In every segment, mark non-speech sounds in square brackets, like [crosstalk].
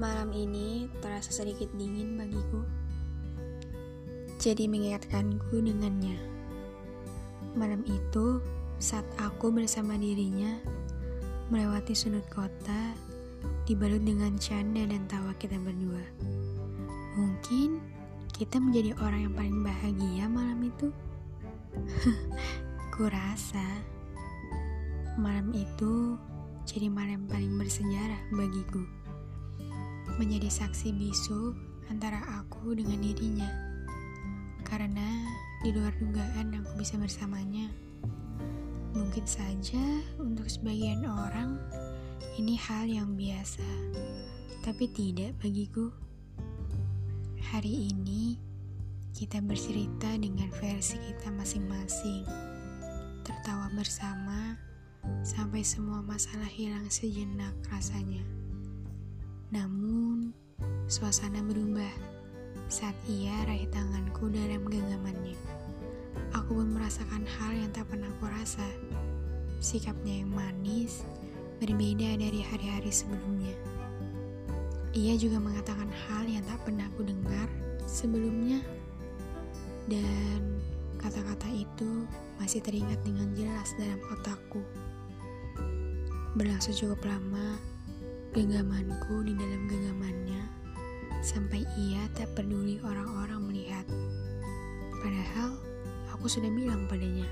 Malam ini terasa sedikit dingin bagiku. Jadi mengingatkanku dengannya. Malam itu, saat aku bersama dirinya melewati sudut kota, dibalut dengan canda dan tawa kita berdua. Mungkin kita menjadi orang yang paling bahagia malam itu. [laughs] Kurasa malam itu jadi malam paling bersejarah bagiku. Menjadi saksi bisu antara aku dengan dirinya. Karena di luar dugaan aku bisa bersamanya. Mungkin saja untuk sebagian orang ini hal yang biasa, tapi tidak bagiku. Hari ini kita bercerita dengan versi kita masing-masing, tertawa bersama sampai semua masalah hilang sejenak rasanya. Namun, suasana berubah saat ia raih tanganku dalam genggamannya. Aku pun merasakan hal yang tak pernah aku rasa. Sikapnya yang manis berbeda dari hari-hari sebelumnya. Ia juga mengatakan hal yang tak pernah aku dengar sebelumnya. Dan kata-kata itu masih teringat dengan jelas dalam otakku. Berlangsung cukup lama, genggamanku di dalam genggamannya, sampai ia tak peduli orang-orang melihat. Padahal, aku sudah bilang padanya,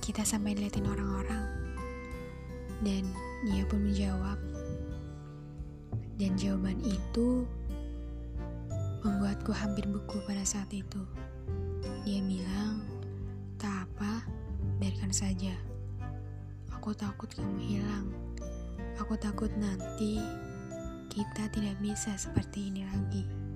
kita sampai liatin orang-orang. Dan dia pun menjawab, dan jawaban itu membuatku hampir beku pada saat itu. Dia bilang, tak apa, biarkan saja. Aku takut kamu hilang. Aku takut nanti kita tidak bisa seperti ini lagi.